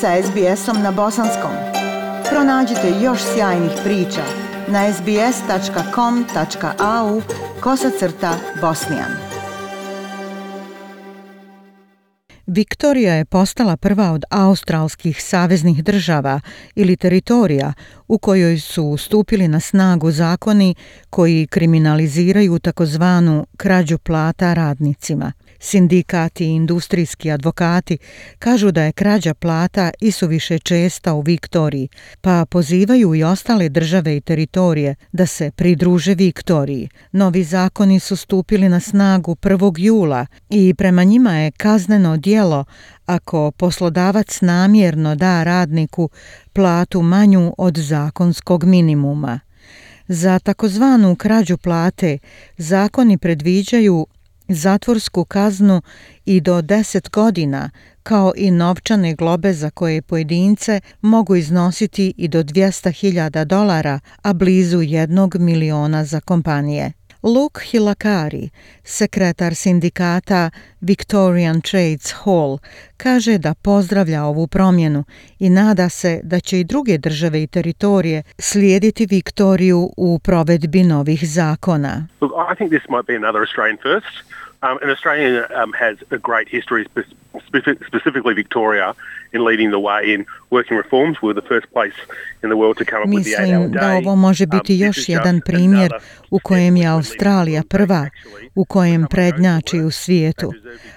sa SBS-om na bosanskom. Pronađite još sjajnih priča na sbs.com.au kosacrta bosnijan. Viktorija je postala prva od australskih saveznih država ili teritorija u kojoj su stupili na snagu zakoni koji kriminaliziraju takozvanu krađu plata radnicima – Sindikati i industrijski advokati kažu da je krađa plata isuviše česta u Viktoriji, pa pozivaju i ostale države i teritorije da se pridruže Viktoriji. Novi zakoni su stupili na snagu 1. jula i prema njima je kazneno dijelo ako poslodavac namjerno da radniku platu manju od zakonskog minimuma. Za takozvanu krađu plate zakoni predviđaju zatvorsku kaznu i do 10 godina, kao i novčane globe za koje pojedince mogu iznositi i do 200.000 dolara, a blizu jednog miliona za kompanije. Luke Hilakari, sekretar sindikata Victorian Trades Hall, kaže da pozdravlja ovu promjenu i nada se da će i druge države i teritorije slijediti Viktoriju u provedbi novih zakona. Look, I think this might be another Australian first. Um, and Australia um, has a great history, specifically Victoria, in leading the way in working reforms. We were the first place in the world to come up with the. Mislim da ovo može biti um, još jedan primjer u kojem je Australija prva, u kojem prednjači u svijetu.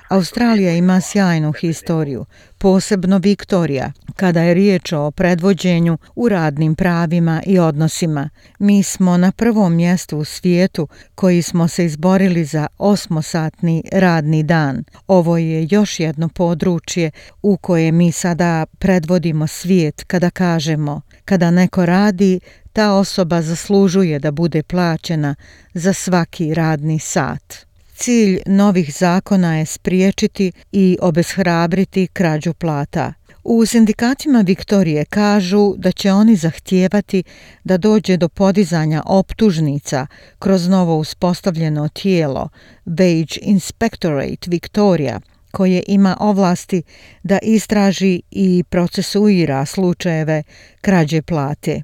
Australija ima sjajnu historiju, posebno Viktorija, kada je riječ o predvođenju u radnim pravima i odnosima. Mi smo na prvom mjestu u svijetu koji smo se izborili za osmosatni radni dan. Ovo je još jedno područje u koje mi sada predvodimo svijet kada kažemo kada neko radi, ta osoba zaslužuje da bude plaćena za svaki radni sat. Cilj novih zakona je spriječiti i obeshrabriti krađu plata. U sindikatima Viktorije kažu da će oni zahtijevati da dođe do podizanja optužnica kroz novo uspostavljeno tijelo Wage Inspectorate Victoria, koje ima ovlasti da istraži i procesuira slučajeve krađe plate.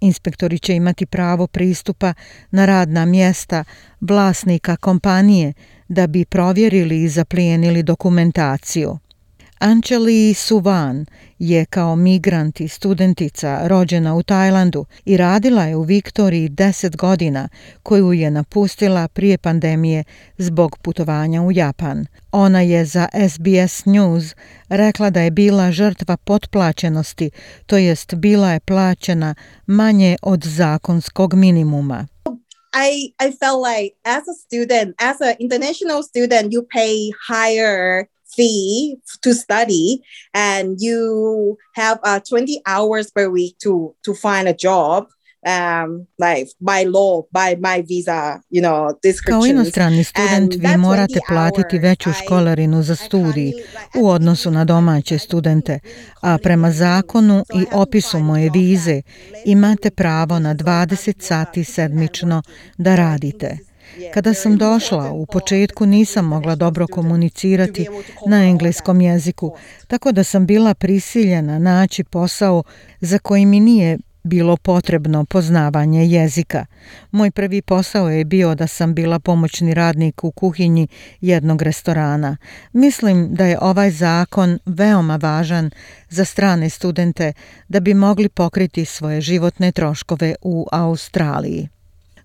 Inspektori će imati pravo pristupa na radna mjesta vlasnika kompanije da bi provjerili i zaplijenili dokumentaciju. Anjali Suvan je kao migrant i studentica rođena u Tajlandu i radila je u Viktoriji 10 godina koju je napustila prije pandemije zbog putovanja u Japan. Ona je za SBS News rekla da je bila žrtva potplaćenosti, to jest bila je plaćena manje od zakonskog minimuma. I, I felt like as a student, as an international student, you pay higher fee to study and you have uh, 20 hours per week to to find a job um like by law by my visa you know Kao inostrani student vi morate platiti veću školarinu za studij u odnosu na domaće studente, a prema zakonu i opisu moje vize imate pravo na 20 sati sedmično da radite. Kada sam došla, u početku nisam mogla dobro komunicirati na engleskom jeziku, tako da sam bila prisiljena naći posao za koji mi nije bilo potrebno poznavanje jezika. Moj prvi posao je bio da sam bila pomoćni radnik u kuhinji jednog restorana. Mislim da je ovaj zakon veoma važan za strane studente da bi mogli pokriti svoje životne troškove u Australiji.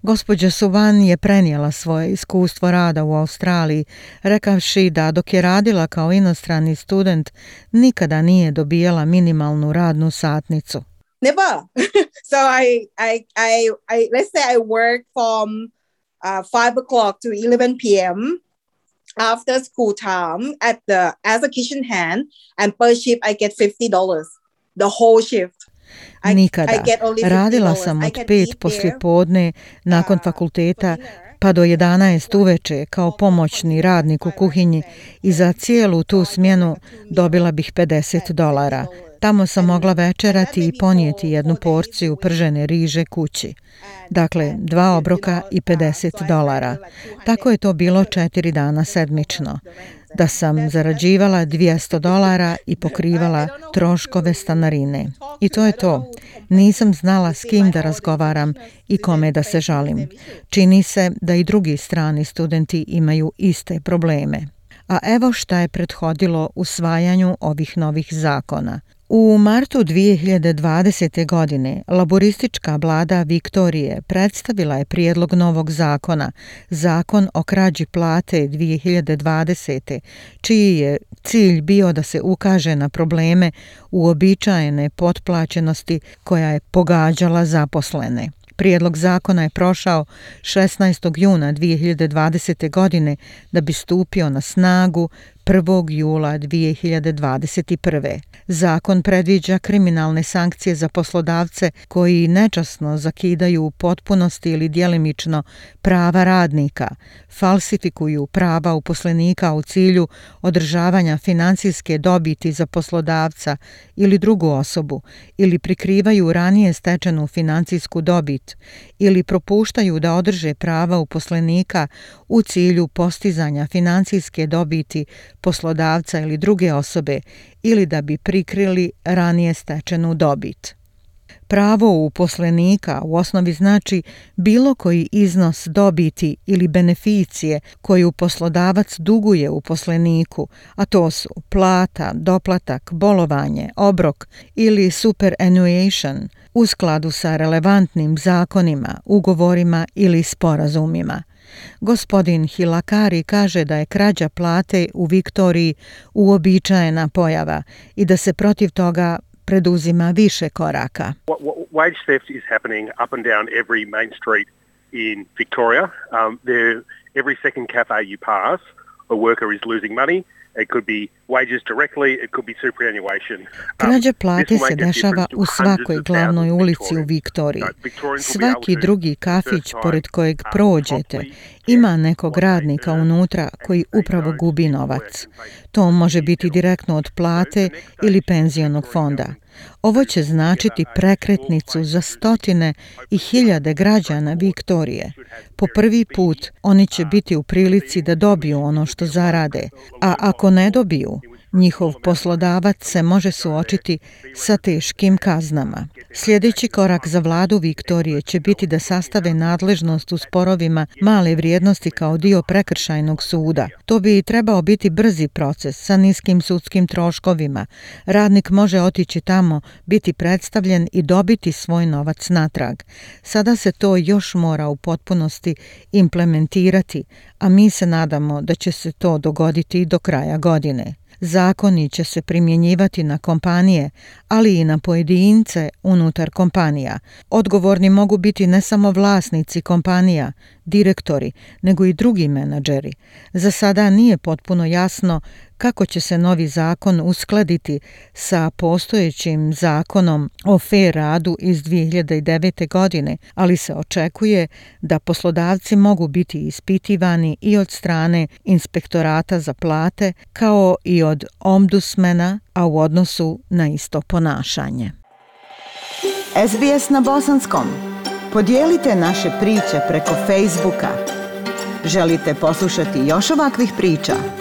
Gospođa Suvan je prenijela svoje iskustvo rada u Australiji, rekavši da dok je radila kao inostrani student, nikada nije dobijala minimalnu radnu satnicu. Never. so I, I, I, I, let's say I work from uh, 5 o'clock to 11 p.m. after school time at the, as a kitchen hand and per shift I get $50. The whole shift. Nikada. Radila sam od pet poslje podne nakon uh, fakulteta pa do 11 uveče kao pomoćni radnik u kuhinji i za cijelu tu smjenu dobila bih 50 dolara. Tamo sam mogla večerati i ponijeti jednu porciju pržene riže kući. Dakle, dva obroka i 50 dolara. Tako je to bilo četiri dana sedmično da sam zarađivala 200 dolara i pokrivala troškove stanarine. I to je to. Nisam znala s kim da razgovaram i kome da se žalim. Čini se da i drugi strani studenti imaju iste probleme. A evo šta je prethodilo usvajanju ovih novih zakona. U martu 2020. godine laboristička vlada Viktorije predstavila je prijedlog novog zakona, zakon o krađi plate 2020. čiji je cilj bio da se ukaže na probleme uobičajene potplaćenosti koja je pogađala zaposlene. Prijedlog zakona je prošao 16. juna 2020. godine da bi stupio na snagu 1. jula 2021. Zakon predviđa kriminalne sankcije za poslodavce koji nečasno zakidaju u potpunosti ili dijelimično prava radnika, falsifikuju prava uposlenika u cilju održavanja financijske dobiti za poslodavca ili drugu osobu ili prikrivaju ranije stečenu financijsku dobit ili propuštaju da održe prava uposlenika u cilju postizanja financijske dobiti poslodavca ili druge osobe ili da bi prikrili ranije stečenu dobit. Pravo uposlenika u osnovi znači bilo koji iznos dobiti ili beneficije koju poslodavac duguje uposleniku, a to su plata, doplatak, bolovanje, obrok ili superannuation u skladu sa relevantnim zakonima, ugovorima ili sporazumima. Gospodin Hilakari kaže da je krađa plate u Viktoriji uobičajena pojava i da se protiv toga preduzima više koraka. Wage theft is happening up and down every main street in Victoria. Um, every second cafe you pass, a worker is losing money. It could be wages directly, it could be superannuation. Um, Krađa plate se dešava u svakoj glavnoj ulici u Viktoriji. Svaki drugi kafić pored kojeg um, prođete ima nekog radnika unutra koji upravo gubi novac. To može biti direktno od plate ili penzionog fonda. Ovo će značiti prekretnicu za stotine i hiljade građana Viktorije. Po prvi put oni će biti u prilici da dobiju ono što zarade, a ako ne dobiju, njihov poslodavac se može suočiti sa teškim kaznama. Sljedeći korak za vladu Viktorije će biti da sastave nadležnost u sporovima male vrijednosti kao dio prekršajnog suda. To bi trebao biti brzi proces sa niskim sudskim troškovima. Radnik može otići tamo, biti predstavljen i dobiti svoj novac natrag. Sada se to još mora u potpunosti implementirati, a mi se nadamo da će se to dogoditi do kraja godine. Zakoni će se primjenjivati na kompanije, ali i na pojedince unutar kompanija. Odgovorni mogu biti ne samo vlasnici kompanija, direktori, nego i drugi menadžeri. Za sada nije potpuno jasno kako će se novi zakon uskladiti sa postojećim zakonom o fair radu iz 2009. godine, ali se očekuje da poslodavci mogu biti ispitivani i od strane inspektorata za plate kao i od omdusmena, a u odnosu na isto ponašanje. SBS na bosanskom. Podijelite naše priče preko Facebooka. Želite poslušati još ovakvih priča?